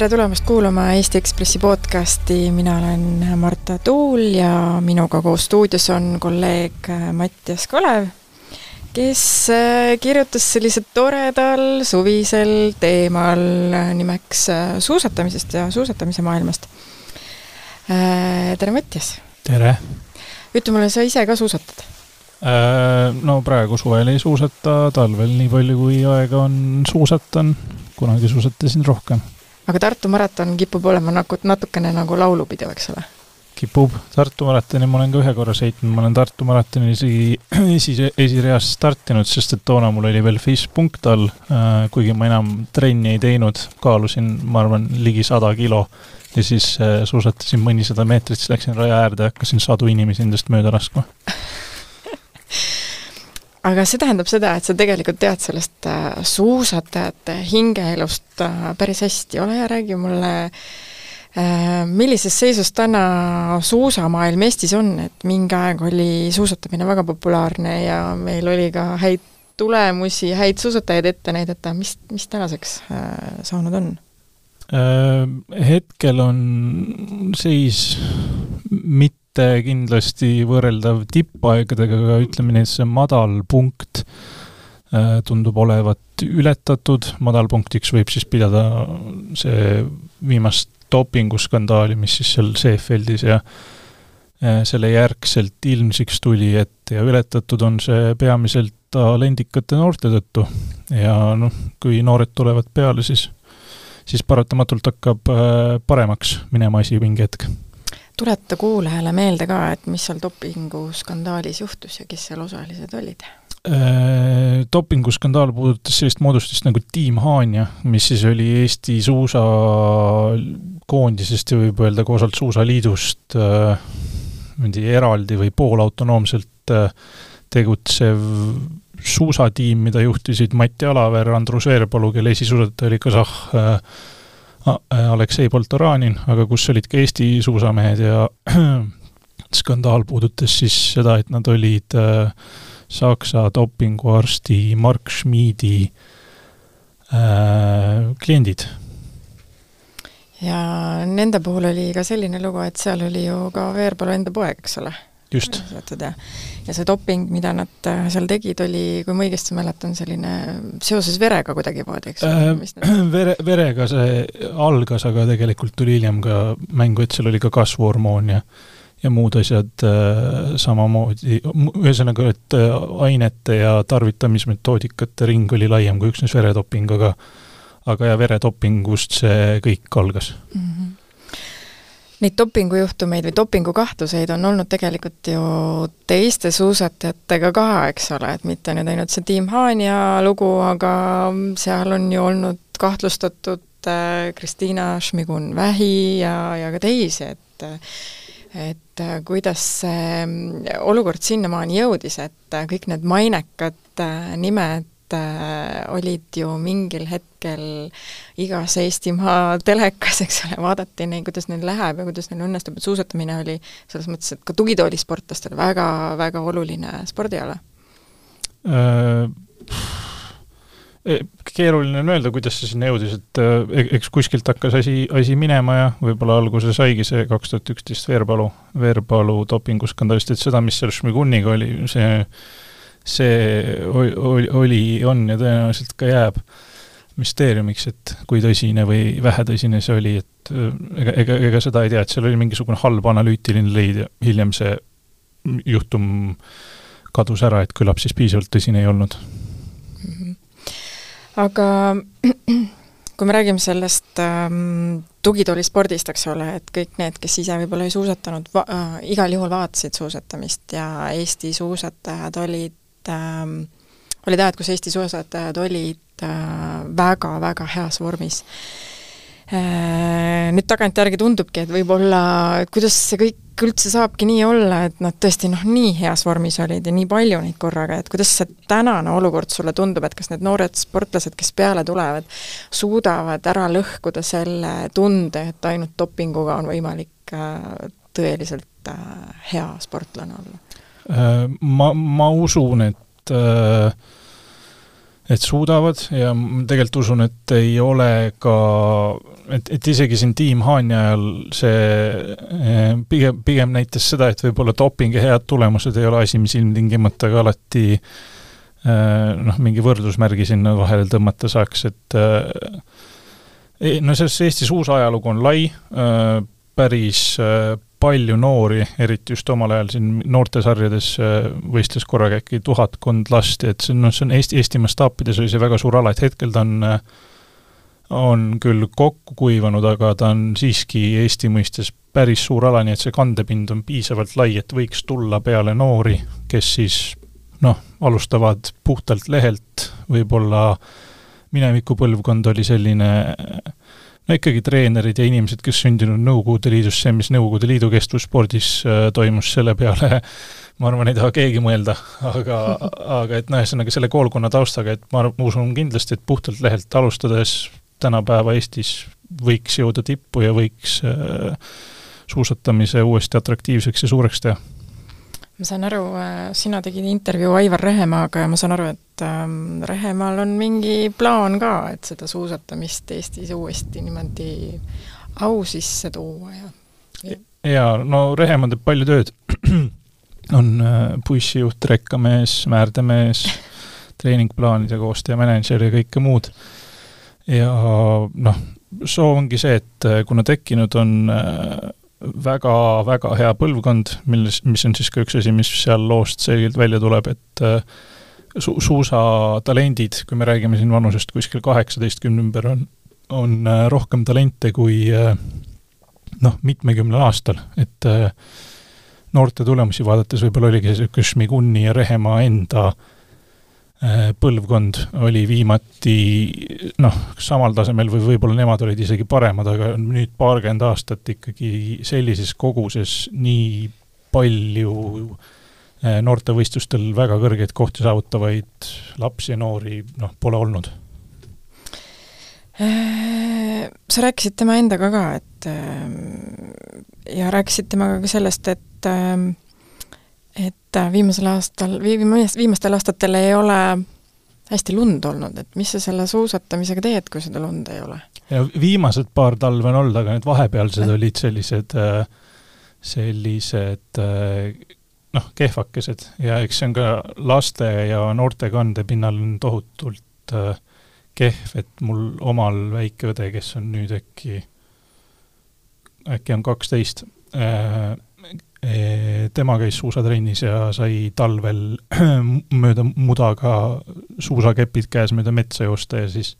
tere tulemast kuulama Eesti Ekspressi podcasti, mina olen Marta Tuul ja minuga koos stuudios on kolleeg Mattias Kalev, kes äh, kirjutas sellisel toredal suvisel teemal nimeks äh, suusatamisest ja suusatamise maailmast. Äh, tere, Mattias! tere! ütle mulle, sa ise ka suusatad? No praegu suvel ei suusata, talvel nii palju, kui aega on, suusatan. kunagi suusatasin rohkem aga Tartu maraton kipub olema nagu natukene nagu laulupidu, eks ole? kipub, Tartu maratoni ma olen ka ühe korra sõitnud, ma olen Tartu maratoni isegi esi, esireas startinud, sest et toona mul oli veel FIS punkt all, äh, kuigi ma enam trenni ei teinud, kaalusin, ma arvan, ligi sada kilo ja siis äh, suusatasin mõnisada meetrit, siis läksin raja äärde ja hakkasin sadu inimesi endast mööda laskma aga see tähendab seda, et sa tegelikult tead sellest äh, suusatajate hingeelust äh, päris hästi, ole hea, räägi mulle, äh, millises seisus täna suusamaailm Eestis on, et mingi aeg oli suusatamine väga populaarne ja meil oli ka häid tulemusi, häid suusatajaid ette näidata, mis, mis tänaseks saanud on? Hetkel on seis mit-, mitte kindlasti võrreldav tippaegadega, aga ütleme nii, et see madal punkt äh, tundub olevat ületatud, madalpunktiks võib siis pidada see viimast dopinguskandaali, mis siis seal Seefeldis ja äh, selle järgselt ilmsiks tuli, et ja ületatud on see peamiselt talendikate noorte tõttu. ja noh, kui noored tulevad peale, siis, siis paratamatult hakkab äh, paremaks minema asi mingi hetk tuleta kuulajale meelde ka, et mis seal dopinguskandaalis juhtus ja kes seal osalised olid? Äh, dopinguskandaal puudutas sellist moodustist nagu Tiim Haanja, mis siis oli Eesti suusakoondisest ja võib öelda koosalt Suusaliidust niimoodi äh, eraldi või poolautonoomselt äh, tegutsev suusatiim, mida juhtisid Mati Alaver, Andrus Veerpalu, kelle esisuusataja oli kasahh Aleksei Poltoranin, aga kus olid ka Eesti suusamehed ja skandaal puudutas siis seda, et nad olid äh, Saksa dopinguarsti Mark Schmidi äh, kliendid. ja nende puhul oli ka selline lugu, et seal oli ju ka Veerpalu enda poeg, eks ole just. ja, ja see doping, mida nad äh, seal tegid, oli, kui ma õigesti mäletan, selline seoses verega kuidagimoodi, eks äh,? vere, verega see algas, aga tegelikult tuli hiljem ka mängu, et seal oli ka kasvuhormoon ja ja muud asjad äh, samamoodi, ühesõnaga, et äh, ainete ja tarvitamismetoodikate ring oli laiem kui üksnes veredoping, aga aga jah, veredopingust see kõik algas mm. -hmm Neid dopingujuhtumeid või dopingukahtluseid on olnud tegelikult ju teiste suusatajatega ka, eks ole, et mitte nüüd ainult see Tiim Haanja lugu, aga seal on ju olnud kahtlustatud äh, Kristiina Šmigun-Vähi ja, ja ka teisi, et et kuidas see olukord sinnamaani jõudis, et kõik need mainekad äh, nimed äh, olid ju mingil hetkel igas Eestimaa telekas, eks ole, vaadati neid, kuidas neil läheb ja kuidas neil õnnestub, et suusatamine oli selles mõttes, et ka tugitoolisportlastel väga, väga oluline spordiala äh,. Keeruline on öelda, kuidas see sinna jõudis, et äh, eks kuskilt hakkas asi, asi minema ja võib-olla alguse saigi see kaks tuhat üksteist Veerpalu, Veerpalu dopinguskandaalist, et seda, mis seal Šmiguniga oli, see see oli, oli, on ja tõenäoliselt ka jääb müsteeriumiks, et kui tõsine või vähetõsine see oli, et äh, ega, ega, ega seda ei tea, et seal oli mingisugune halb analüütiline leid ja hiljem see juhtum kadus ära, et küllap siis piisavalt tõsine ei olnud. -hmm. aga kui me räägime sellest ähm, tugitoolispordist, eks ole, et kõik need, kes ise võib-olla ei suusatanud, äh, igal juhul vaatasid suusatamist ja Eesti suusatajad olid äh, olid ajad, kus Eesti suusatajad olid väga-väga äh, heas vormis äh,. Nüüd tagantjärgi tundubki, et võib-olla, kuidas see kõik üldse saabki nii olla, et nad tõesti noh, nii heas vormis olid ja nii palju neid korraga, et kuidas see tänane olukord sulle tundub, et kas need noored sportlased, kes peale tulevad, suudavad ära lõhkuda selle tunde, et ainult dopinguga on võimalik äh, tõeliselt äh, hea sportlane olla? Äh, ma, ma usun, et äh, et suudavad ja tegelikult usun, et ei ole ka et, et isegi siin Team Haani ajal see eh, pigem, pigem näitas seda, et võib-olla dopingi head tulemused ei ole asi, mis ilmtingimata ka alati noh, mingi võrdusmärgi sinna vahele tõmmata saaks, et no selles Eesti suusa ajalugu on lai, päris palju noori, eriti just omal ajal siin noortesarjades võistles korraga äkki tuhatkond last, et see on, noh, see on Eesti, Eesti mastaapides oli see väga suur ala, et hetkel ta on on küll kokku kuivanud, aga ta on siiski Eesti mõistes päris suur ala, nii et see kandepind on piisavalt lai, et võiks tulla peale noori, kes siis noh, alustavad puhtalt lehelt, võib-olla mineviku põlvkond oli selline no ikkagi treenerid ja inimesed, kes sündinud Nõukogude Liidus, see, mis Nõukogude Liidu kestvusspordis äh, toimus, selle peale ma arvan, ei taha keegi mõelda, aga, aga et noh, ühesõnaga selle koolkonna taustaga, et ma usun kindlasti, et puhtalt lehelt alustades tänapäeva Eestis võiks jõuda tippu ja võiks äh, suusatamise uuesti atraktiivseks ja suureks teha ma saan aru, äh, sina tegid intervjuu Aivar Rehemaaga ja ma saan aru, et ähm, Rehemaal on mingi plaan ka, et seda suusatamist Eestis uuesti niimoodi au sisse tuua ja, ja. jaa, no Rehemaa teeb palju tööd on äh, bussijuht, rekkamees, määrdemees, treeningplaanide koostaja, mänedžer ja kõike muud. ja noh, soov ongi see, et äh, kuna tekkinud on äh, väga-väga hea põlvkond, milles, mis on siis ka üks asi, mis seal loost selgelt välja tuleb, et äh, su-, suusatalendid, kui me räägime siin vanusest kuskil kaheksateistkümne ümber, on, on äh, rohkem talente kui äh, noh, mitmekümnel aastal, et noorte tulemusi vaadates võib-olla oligi niisugune Šmiguni ja Rehemaa enda Äh, põlvkond oli viimati noh, samal tasemel või võib-olla nemad olid isegi paremad, aga nüüd paarkümmend aastat ikkagi sellises koguses nii palju äh, noortevõistlustel väga kõrgeid kohti saavutavaid lapsi ja noori noh, pole olnud. Äh, sa rääkisid tema endaga ka, et ja rääkisid temaga ka sellest, et et äh, viimasel aastal, viimastel aastatel ei ole hästi lund olnud, et mis sa selle suusatamisega teed, kui seda lund ei ole? ja viimased paar talve on olnud, aga need vahepealsed olid sellised, äh, sellised äh, noh, kehvakesed ja eks see on ka laste ja noorte kandepinnal on tohutult kehv, et mul omal väike õde, kes on nüüd äkki, äkki on kaksteist, tema käis suusatrennis ja sai talvel mööda mudaga suusakepid käes mööda metsa joosta ja siis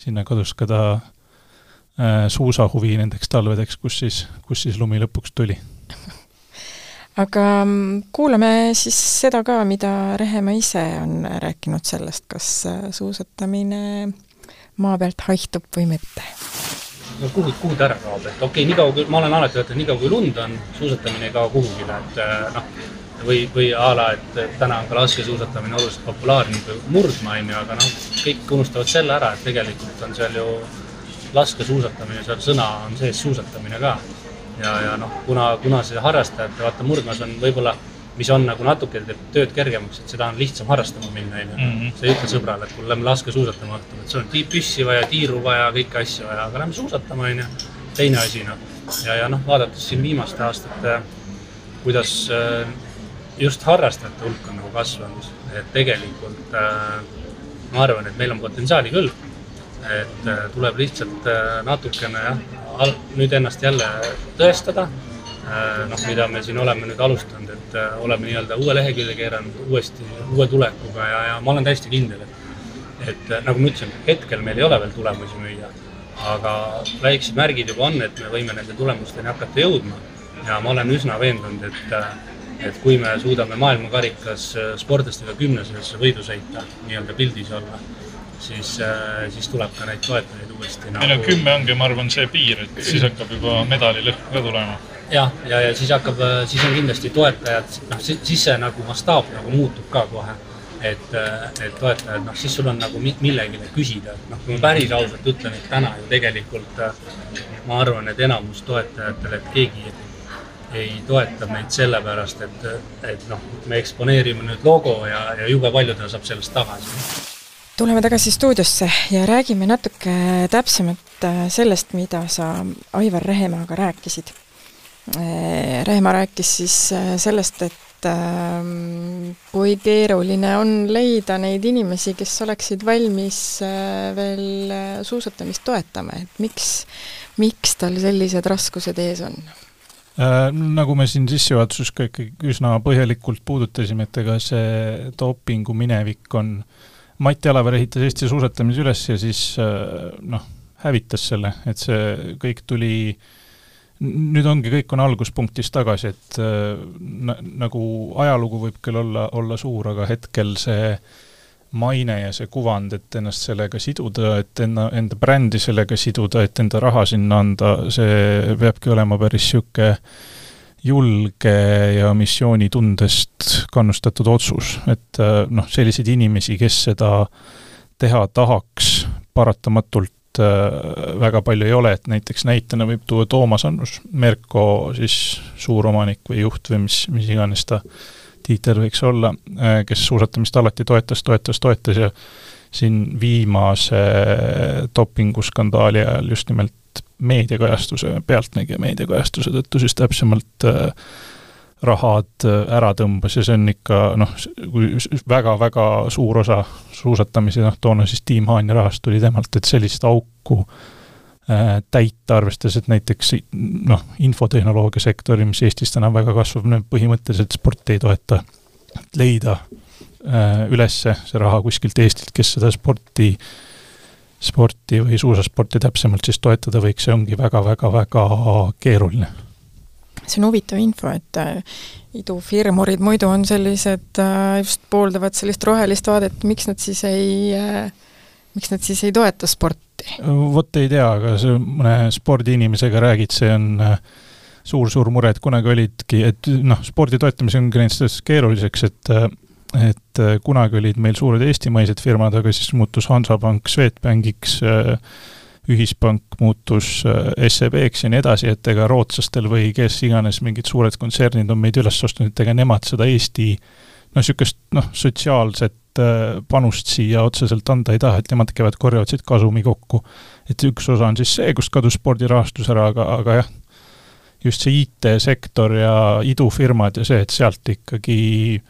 sinna kadus ka ta äh, suusahuvi nendeks talvedeks, kus siis, kus siis lumi lõpuks tuli. aga mm, kuulame siis seda ka, mida Rehemaa ise on rääkinud sellest, kas äh, suusatamine maa pealt haihtub või mitte no kuhu, kuhu ta ära kaob, et okei okay,, niikaua kui, ma olen alati öelnud, et niikaua kui lund on, suusatamine ei kao kuhugile, et äh, noh, või, või a la, et täna on ka laskesuusatamine oluliselt populaarne kui murdmaa, on ju, aga noh, kõik unustavad selle ära, et tegelikult on seal ju laskesuusatamine, seal sõna on sees suusatamine ka. ja, ja noh, kuna, kuna see harrastajate, vaata murdmaas on võib-olla mis on nagu natuke teeb tööd kergemaks, et seda on lihtsam harrastama minna, onju. Mhm. sa ei ütle sõbrale, et kuule, lähme laskesuusatama õhtul, et sul on püssi vaja, tiiru vaja, kõiki asju vaja, aga lähme suusatama, onju. teine asi, noh. ja, ja noh, vaadates siin viimaste aastate, kuidas äh, just harrastajate hulk on nagu kasvanud, et tegelikult äh, ma arvan, et meil on potentsiaali küll. et äh, tuleb lihtsalt natukene jah, nüüd ennast jälle tõestada noh, mida me siin oleme nüüd alustanud, et äh, oleme nii-öelda uue lehekülje keeranud uuesti, uue tulekuga ja, ja ma olen täiesti kindel, et et äh, nagu ma ütlesin, hetkel meil ei ole veel tulemusi müüa, aga väiksed märgid juba on, et me võime nende tulemusteni hakata jõudma ja ma olen üsna veendunud, et et kui me suudame maailmakarikas sportlastega kümneses võidu sõita, nii-öelda pildis olla, siis, siis tuleb ka neid toetajaid uuesti nagu.... meil on kümme ongi, ma arvan, see piir, et siis hakkab juba medalilõhn ka tulema jah, ja, ja, siis hakkab, äh, siis on kindlasti toetajad, noh, siis see nagu mastaap nagu muutub ka kohe. et, äh, et toetajad, noh, siis sul on nagu millegile küsida, et noh, kui ma päris ausalt ütlen, et täna ju tegelikult äh, ma arvan, et enamus toetajatele, et keegi ei toeta meid sellepärast, et, et noh, me eksponeerime nüüd logo ja, ja jube palju ta saab sellest tagasi tuleme tagasi stuudiosse ja räägime natuke täpsemalt sellest, mida sa Aivar Rehemaaga rääkisid. Äh, Rehemaa rääkis siis äh, sellest, et ähm, kui keeruline on leida neid inimesi, kes oleksid valmis veel suusatamist toetama, et miks, miks tal sellised raskused ees on? Äh, nagu me siin sissejuhatuses ka ikkagi üsna põhjalikult puudutasime, et ega see dopingu minevik on, Mati Alaver ehitas Eesti suusatamise üles ja siis äh, noh, hävitas selle, et see kõik tuli, nüüd ongi, kõik on alguspunktis tagasi, et äh, nagu ajalugu võib küll olla, olla suur, aga hetkel see maine ja see kuvand, et ennast sellega siduda, et enna, enda brändi sellega siduda, et enda raha sinna anda, see peabki olema päris niisugune julge ja missioonitundest kannustatud otsus, et äh, noh, selliseid inimesi, kes seda teha tahaks, paratamatult väga palju ei ole, et näiteks näitena võib tuua Toomas Annus, Merko siis suuromanik või juht või mis, mis iganes ta tiitel võiks olla, äh, kes suusatamist alati toetas, toetas, toetas ja siin viimase dopinguskandaali ajal just nimelt meediakajastuse, Pealtnägija meediakajastuse tõttu siis täpsemalt äh, rahad äh, ära tõmbas ja see on ikka noh, kui väga-väga suur osa suusatamise, noh toona siis Tiim Haanja rahast tuli temalt, et sellist auku äh, täita, arvestades, et näiteks noh, infotehnoloogia sektori, mis Eestis täna väga kasvab, põhimõtteliselt sporti ei toeta, leida äh, ülesse see raha kuskilt Eestilt, kes seda sporti, sporti või suusasporti täpsemalt siis toetada võiks, see ongi väga-väga-väga keeruline. See on huvitav info, et äh, idufirmurid muidu on sellised, just pooldavad sellist rohelist vaadet, miks nad siis ei, miks nad siis ei toeta sporti? vot ei tea, aga sa mõne spordiinimesega räägid, see on suur-suur äh, mure, et kunagi olidki, et noh, spordi toetamise on läinud sellest keeruliseks, et äh, et äh, kunagi olid meil suured eestimaised firmad, aga siis muutus Hansapank Swedbankiks, ühispank muutus SEB-ks ja nii edasi, et ega rootslastel või kes iganes, mingid suured kontsernid on meid üles ostunud, et ega nemad seda Eesti noh, niisugust noh, sotsiaalset Äh, panust siia otseselt anda ei taha, et nemad käivad, korjavad siit kasumi kokku. et üks osa on siis see, kust kadus spordirahastus ära, aga, aga jah, just see IT-sektor ja idufirmad ja see, et sealt ikkagi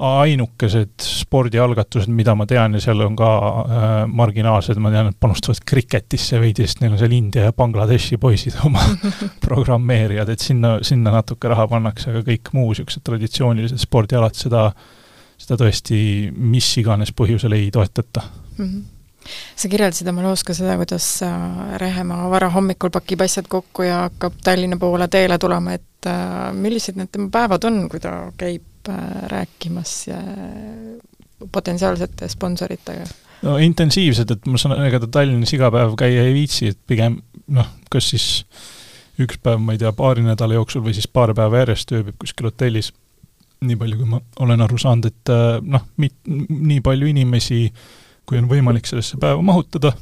ainukesed spordialgatused, mida ma tean ja seal on ka äh, marginaalsed, ma tean, et panustavad kriketisse veidi, sest neil on seal India ja Bangladeshi poisid oma programmeerijad, et sinna, sinna natuke raha pannakse, aga kõik muu niisugused traditsioonilised spordialad seda seda tõesti mis iganes põhjusel ei toetata mm. -hmm sa kirjeldasid oma loos ka seda, kuidas äh, Rehemaa varahommikul pakib asjad kokku ja hakkab Tallinna poole teele tulema, et äh, millised need tema päevad on, kui ta käib rääkimas potentsiaalsete sponsoritega? no intensiivsed, et ma saan, ega ta Tallinnas iga päev käia ei viitsi, et pigem noh, kas siis üks päev, ma ei tea, paari nädala jooksul või siis paar päeva järjest ööbib kuskil hotellis nii palju, kui ma olen aru saanud, et äh, noh, mit-, nii palju inimesi, kui on võimalik sellesse päeva mahutada,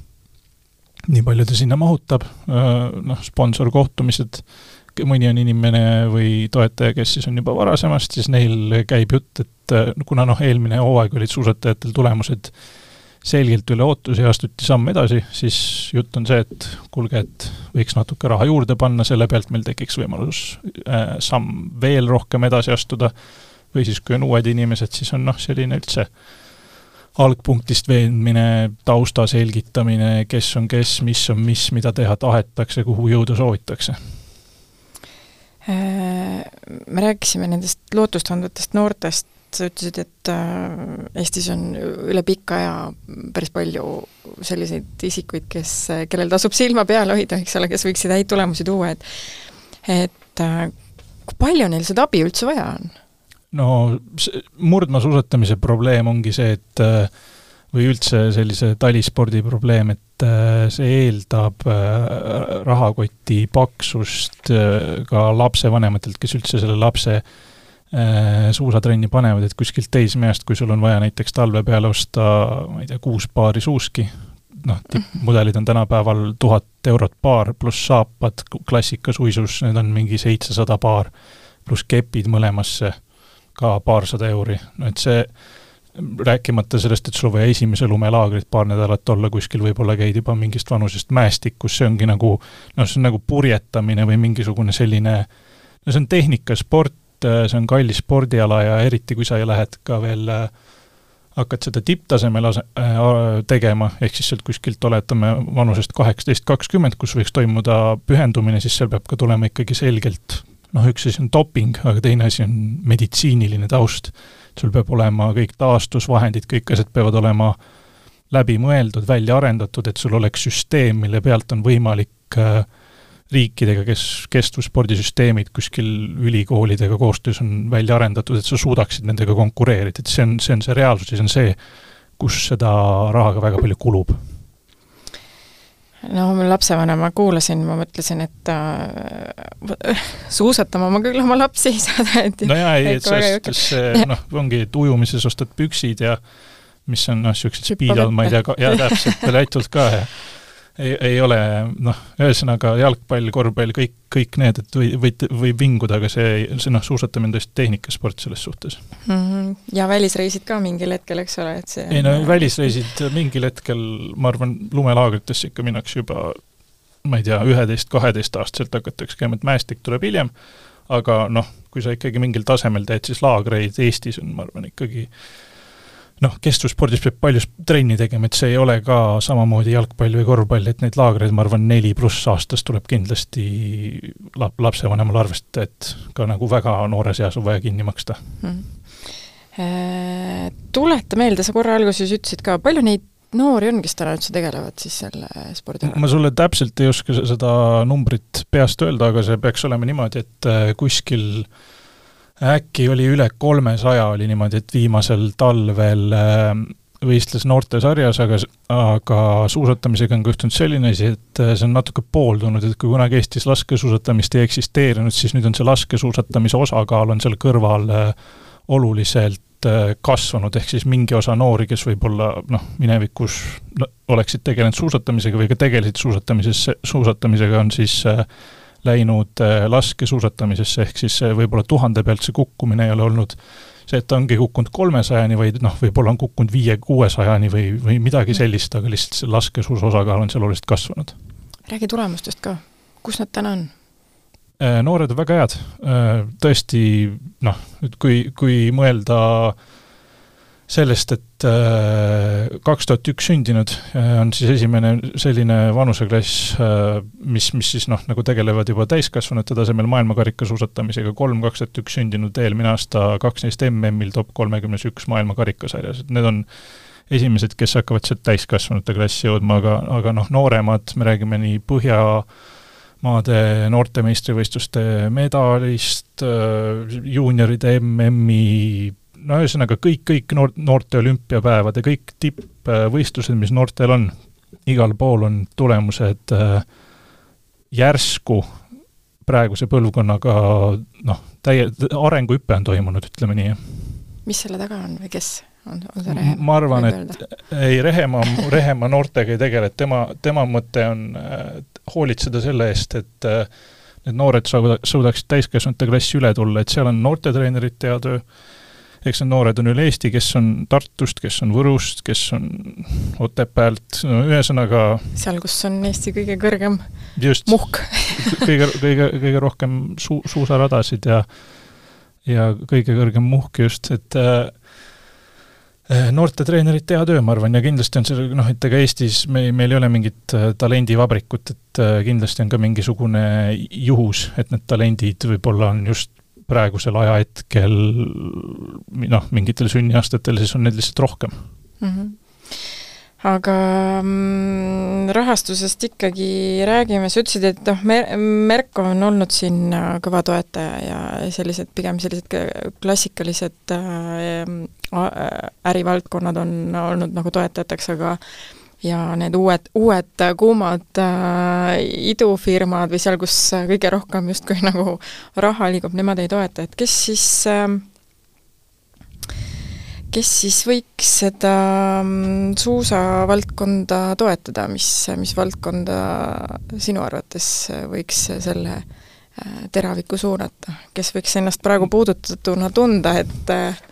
nii palju ta sinna mahutab, äh, noh, sponsorkohtumised, mõni on inimene või toetaja, kes siis on juba varasemast, siis neil käib jutt, et äh, kuna noh, eelmine hooaeg olid suusatajatel tulemused selgelt üle ootusi ja astuti samm edasi, siis jutt on see, et kuulge, et võiks natuke raha juurde panna, selle pealt meil tekiks võimalus äh, samm veel rohkem edasi astuda või siis, kui on uued inimesed, siis on noh, selline üldse algpunktist veenmine, tausta selgitamine, kes on kes, mis on mis, mida teha tahetakse, kuhu jõuda soovitakse. Äh, me rääkisime nendest lootustandvatest noortest, sa ütlesid, et äh, Eestis on üle pika aja päris palju selliseid isikuid, kes, kellel tasub silma peal hoida, eks ole, kes võiksid häid tulemusi tuua, et et äh, kui palju neil seda abi üldse vaja on? no murdmaasuusatamise probleem ongi see, et äh, või üldse sellise talispordi probleem, et äh, see eeldab äh, rahakoti paksust ka lapsevanematelt, kes üldse selle lapse suusatrenni panevad, et kuskilt teismeest, kui sul on vaja näiteks talve peale osta, ma ei tea, kuus paari suuski, noh, tippmudelid on tänapäeval tuhat eurot paar, pluss saapad klassikasuisus, need on mingi seitsesada paar, pluss kepid mõlemasse ka paarsada euri, no et see rääkimata sellest, et sul on vaja esimese lumelaagrit paar nädalat olla kuskil, võib-olla käid juba mingist vanusest mäestikus, see ongi nagu noh, see on nagu purjetamine või mingisugune selline, no see on tehnikasport, see on kallis spordiala ja eriti, kui sa lähed ka veel äh, hakkad seda tipptasemel ase- äh,, tegema, ehk siis sealt kuskilt oletame vanusest kaheksateist, kakskümmend, kus võiks toimuda pühendumine, siis seal peab ka tulema ikkagi selgelt noh, üks asi on doping, aga teine asi on meditsiiniline taust sul peab olema kõik taastusvahendid, kõik asjad peavad olema läbimõeldud, välja arendatud, et sul oleks süsteem, mille pealt on võimalik äh, riikidega, kes kestvusspordisüsteemid kuskil ülikoolidega koostöös on välja arendatud, et sa suudaksid nendega konkureerida, et see on, see on see reaalsus ja see on see, kus seda raha ka väga palju kulub no lapsevanema kuulasin, ma mõtlesin, et äh, suusatama ma küll oma lapsi ei saada, et no jaa, ei, et selles suhtes see noh, ongi, et ujumises ostad püksid ja mis on noh, niisugused spiidad, ma ei tea, jaa, täpselt, veel äitult ka ja ei, ei ole noh, ühesõnaga jalgpall, korvpall, kõik, kõik need, et või, võid, võib vinguda, aga see, see noh, suusatamine on tõesti tehnikasport selles suhtes mm. -hmm. ja välisreisid ka mingil hetkel, eks ole, et see ei no välisreisid mingil hetkel, ma arvan, lumelaagritesse ikka minnakse juba ma ei tea, üheteist-kaheteistaastaselt hakatakse käima, et mäestik tuleb hiljem, aga noh, kui sa ikkagi mingil tasemel teed, siis laagreid Eestis on, ma arvan, ikkagi äh, noh, kestvusspordis peab palju trenni tegema, et see ei ole ka samamoodi jalgpall või korvpall, et neid laagreid, ma arvan, neli pluss aastas tuleb kindlasti lap-, lapsevanemal arvestada, et ka nagu väga noores eas on vaja kinni maksta hmm.. Tuleta meelde, sa korra alguses ütlesid ka, palju neid noori on, kes täna üldse tegelevad siis selle spordialaga? ma sulle täpselt ei oska seda numbrit peast öelda, aga see peaks olema niimoodi, et äh, kuskil äh, äkki oli üle kolmesaja, oli niimoodi, et viimasel talvel äh, võistles noortesarjas, aga, aga suusatamisega on juhtunud selline asi, et äh, see on natuke pooldunud, et kui kunagi Eestis laskesuusatamist ei eksisteerinud, siis nüüd on see laskesuusatamise osakaal on seal kõrval äh, oluliselt kasvanud, ehk siis mingi osa noori, kes võib-olla noh, minevikus oleksid tegelenud suusatamisega või ka tegelesid suusatamises, suusatamisega, on siis äh, läinud äh, laskesuusatamisesse, ehk siis võib-olla tuhande pealt see kukkumine ei ole olnud see, et ta ongi kukkunud kolmesajani, vaid noh, võib-olla on kukkunud viie-kuuesajani või, või midagi sellist, aga lihtsalt see laskesuusa osakaal on seal oluliselt kasvanud. räägi tulemustest ka, kus nad täna on? Äh, noored on väga head, äh, tõesti noh, nüüd kui, kui mõelda äh, sellest, et äh, kaks tuhat üks sündinud äh, on siis esimene selline vanuseklass, äh, mis, mis siis noh, nagu tegelevad juba täiskasvanute tasemel maailmakarikasuusatamisega, kolm kaks tuhat üks sündinud eelmine aasta kaks neist MM-il top kolmekümnes üks maailmakarikasarjas, et need on esimesed, kes hakkavad sealt täiskasvanute klassi jõudma, aga, aga noh, nooremad, me räägime nii Põhja maade noorte meistrivõistluste medalist, juunioride MM-i no ühesõnaga kõik, kõik noor, noorte olümpiapäevad ja kõik tippvõistlused, mis noortel on, igal pool on tulemused äh, järsku praeguse põlvkonnaga noh, täie, arenguhüpe on toimunud, ütleme nii. mis selle taga on või kes? on, on see Rehemaa? ma arvan, et ei, Rehemaa, Rehemaa noortega ei tegele, et tema, tema mõte on äh, hoolitseda selle eest, et äh, need noored saavad, suudaksid täiskasvanute klassi üle tulla, et seal on noortetreenerite hea töö, eks need noored on üle Eesti, kes on Tartust, kes on Võrust, kes on Otepäält, no ühesõnaga seal, kus on Eesti kõige kõrgem just, muhk. Kõige, kõige, kõige rohkem suu-, suusaradasid ja ja kõige kõrgem muhk just, et äh, äh noortetreenerite hea töö, ma arvan, ja kindlasti on see noh, et ega Eestis me, meil ei ole mingit äh, talendivabrikut, et äh, kindlasti on ka mingisugune juhus, et need talendid võib-olla on just praegusel ajahetkel noh, mingitel sünniaastatel, siis on neid lihtsalt rohkem mm. -hmm aga rahastusest ikkagi räägime, sa ütlesid, et noh, Mer-, Merko on olnud siin kõva toetaja ja sellised, pigem sellised klassikalised äh, ärivaldkonnad on olnud nagu toetajateks, aga ja need uued, uued kuumad äh, idufirmad või seal, kus kõige rohkem justkui nagu raha liigub, nemad ei toeta, et kes siis äh, kes siis võiks seda mm, suusavaldkonda toetada, mis, mis valdkonda sinu arvates võiks selle äh, teraviku suunata, kes võiks ennast praegu puudutatuna tunda, et äh,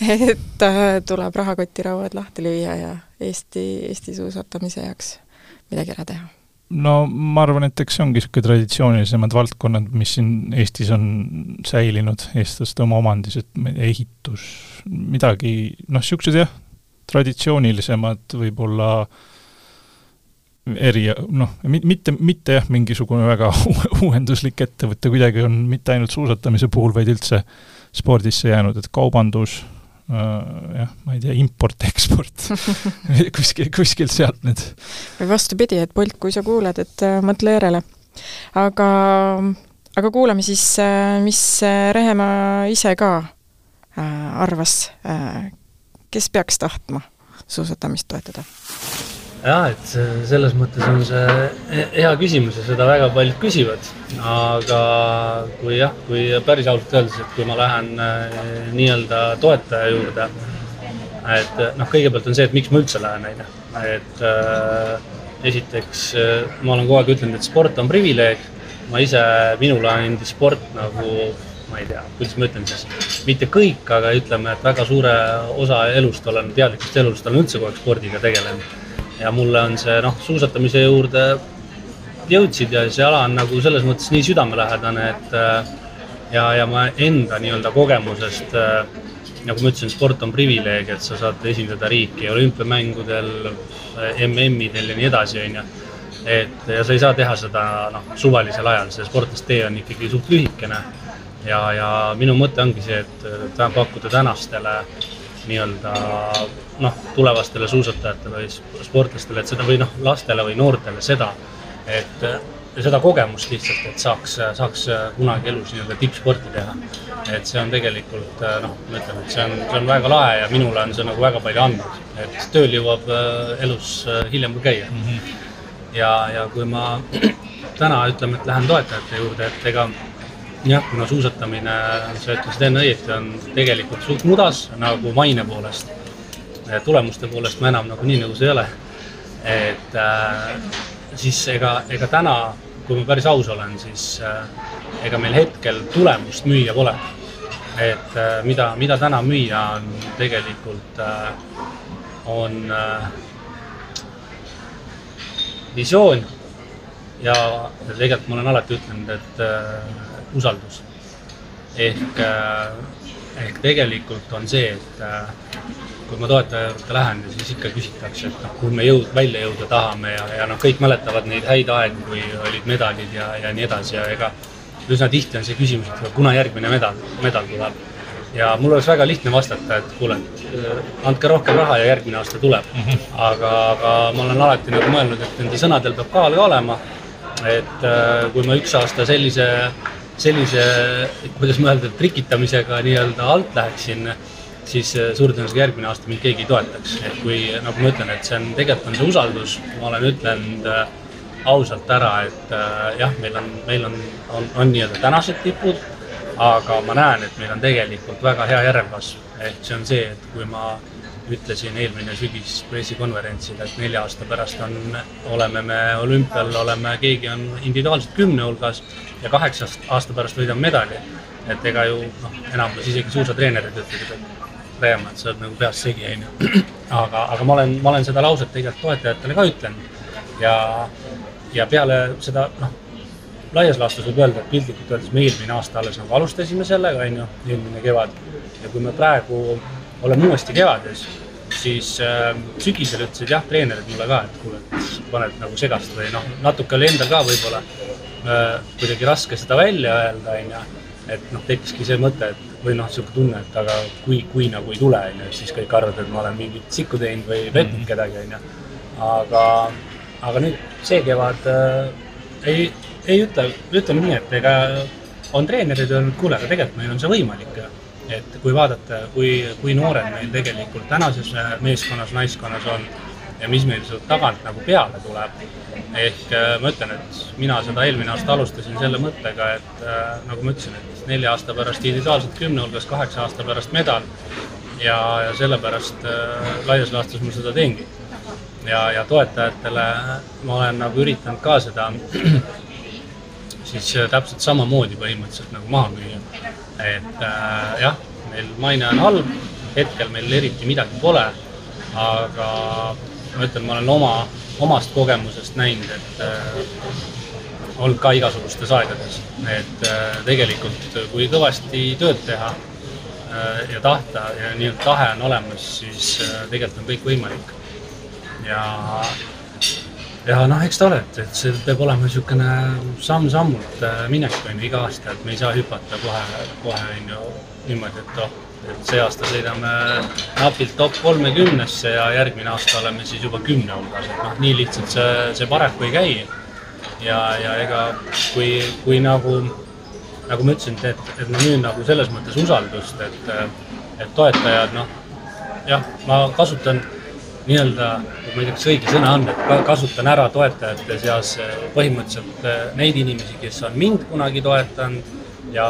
et äh, tuleb rahakotirauad lahti lüüa ja Eesti, Eesti suusatamise jaoks midagi ära teha. No ma arvan, et eks see ongi niisugune traditsioonilisemad valdkonnad, mis siin Eestis on säilinud eestlaste oma omandis, et ehitus, midagi, noh, niisugused jah, traditsioonilisemad võib-olla eri, noh, mitte, mitte jah, mingisugune väga uuenduslik ettevõte kuidagi on mitte ainult suusatamise puhul, vaid üldse spordisse jäänud, et kaubandus, jah, ma ei tea, import-eksport kuskil, kuskilt sealt nüüd. või vastupidi, et Bolt, kui sa kuuled, et äh, mõtle järele. aga, aga kuulame siis, äh, mis Rehemaa ise ka äh, arvas äh,, kes peaks tahtma suusatamist toetada? Jah, et selles mõttes on see hea küsimus ja seda väga paljud küsivad. aga kui jah, kui päris ausalt öeldes, et kui ma lähen äh, nii-öelda toetaja juurde, et noh, kõigepealt on see, et miks ma üldse lähen, ju. et äh, esiteks ma olen kogu aeg ütelnud, et sport on privileeg. ma ise, minule andis sport nagu ma ei tea, kuidas ma ütlen siis, mitte kõik, aga ütleme, et väga suure osa elust olen, teadlikust elust olen üldse kogu aeg spordiga tegelenud ja mulle on see noh, suusatamise juurde jõudsid ja see ala on nagu selles mõttes nii südamelähedane, et äh, ja, ja ma enda nii-öelda kogemusest, äh, nagu ma ütlesin, sport on privileeg, et sa saad esindada riiki olümpiamängudel, äh, MM-idel ja nii edasi, on ju. et ja sa ei saa teha seda noh, suvalisel ajal, see sportlastee on ikkagi suht lühikene. ja, ja minu mõte ongi see, et pakkuda tänastele nii-öelda noh, tulevastele suusatajatele või sportlastele, et seda või noh, lastele või noortele seda, et seda kogemust lihtsalt, et saaks, saaks kunagi elus nii-öelda tippsporti teha. et see on tegelikult noh, ma ütlen, et see on, see on väga lahe ja minule on see nagu väga palju andnud, et tööl jõuab äh, elus äh, hiljem ka käia mm. -hmm. ja, ja kui ma täna ütleme, et lähen toetajate juurde, et ega jah, kuna suusatamine, sa ütlesid enne õieti, on tegelikult suht mudas nagu maine poolest. tulemuste poolest ma enam nagu nii nõus ei ole. et äh, siis ega, ega täna, kui ma päris aus olen, siis äh, ega meil hetkel tulemust müüa pole. et äh, mida, mida täna müüa on tegelikult äh,, on äh, visioon ja tegelikult ma olen alati ütelnud, et äh, usaldus. ehk, äh, ehk tegelikult on see, et äh, kui ma toetaja juurde lähen, siis ikka küsitakse, et noh, kuhu me jõud, välja jõuda tahame ja, ja noh, kõik mäletavad neid häid aegu, kui olid medalid ja, ja nii edasi ja ega üsna tihti on see küsimus, et kuna järgmine medal, medal tuleb. ja mul oleks väga lihtne vastata, et kuule, äh, andke rohkem raha ja järgmine aasta tuleb mm. -hmm. aga, aga ma olen alati nagu mõelnud, et nende sõnadel peab kaal ka olema. et kui ma üks aasta sellise sellise, kuidas ma öelda, trikitamisega nii-öelda alt läheksin, siis äh, suure tõenäosusega järgmine aasta mind keegi ei toetaks. et kui, nagu ma ütlen, et see on, tegelikult on see usaldus, ma olen ütlenud äh, ausalt ära, et äh, jah, meil on, meil on, on, on nii-öelda tänased tipud, aga ma näen, et meil on tegelikult väga hea järelkasv. ehk see on see, et kui ma ütlesin eelmine sügis pressikonverentsil, et nelja aasta pärast on, oleme me olümpial, oleme, keegi on individuaalselt kümne hulgas ja kaheksa aasta pärast võidame medali. et ega ju noh, enamus isegi suusatreenerid ütlevad, et Reemaa, et sa oled nagu peast segi, onju. aga, aga ma olen, ma olen seda lauset tegelikult toetajatele ka ütlenud ja, ja peale seda noh, laias laastus võib öelda, et piltlikult öeldes me eelmine aasta alles nagu alustasime sellega, onju, eelmine kevad. ja kui me praegu oleme uuesti kevades, siis äh, sügisel ütlesid jah, treenerid mulle ka, et kuule, et paned nagu segast või noh, natuke oli endal ka võib-olla äh, kuidagi raske seda välja öelda, onju. et noh, tekkiski see mõte, et või noh, niisugune tunne, et aga kui, kui nagu ei tule, onju, siis kõik arvavad, et ma olen mingit sikku teinud või petnud -hmm. kedagi, onju. aga, aga nüüd see kevad äh, ei, ei ütle, ütleme nii, et ega on treenerid öelnud, kuule, aga tegelikult meil on see võimalik et kui vaadata, kui, kui noored meil tegelikult tänases meeskonnas, naiskonnas on ja mis meil sealt tagant nagu peale tuleb. ehk äh, ma ütlen, et mina seda eelmine aasta alustasin selle mõttega, et äh, nagu ma ütlesin, et nelja aasta pärast individuaalselt kümne hulgas, kaheksa aasta pärast medal. ja, ja sellepärast äh, laias laastus ma seda teengi. ja, ja toetajatele ma olen nagu üritanud ka seda siis täpselt samamoodi põhimõtteliselt nagu maha müüa et äh, jah, meil maine on halb, hetkel meil eriti midagi pole, aga ma ütlen, ma olen oma, omast kogemusest näinud, et äh, olnud ka igasugustes aegades, et äh, tegelikult kui kõvasti tööd teha äh, ja tahta ja nii-öelda tahe on olemas, siis äh, tegelikult on kõik võimalik. ja ja noh, eks ta ole, et, et see peab olema niisugune samm-sammult äh, minek, on ju, iga aasta, et me ei saa hüpata kohe, kohe on ju niimoodi, et oh, et see aasta sõidame napilt top kolmekümnesse ja järgmine aasta oleme siis juba kümne hulgas, et noh, nii lihtsalt see, see paraku ei käi. ja, ja ega kui, kui nagu, nagu ma ütlesin, et, et ma müün nagu selles mõttes usaldust, et, et toetajad, noh, jah, ma kasutan nii-öelda, ma ei tea, kas õige sõna on, et kasutan ära toetajate seas eh, põhimõtteliselt eh, neid inimesi, kes on mind kunagi toetanud ja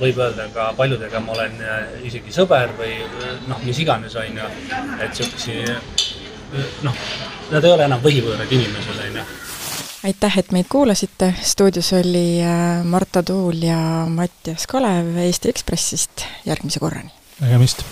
võib öelda ka paljudega ma olen eh, isegi sõber või noh, mis iganes, on ju, et niisuguseid noh, nad ei ole enam võhivõõrad inimesed, on ju aitäh, et meid kuulasite, stuudios oli Marta Tuul ja Mattias Kalev Eesti Ekspressist, järgmise korrani! nägemist!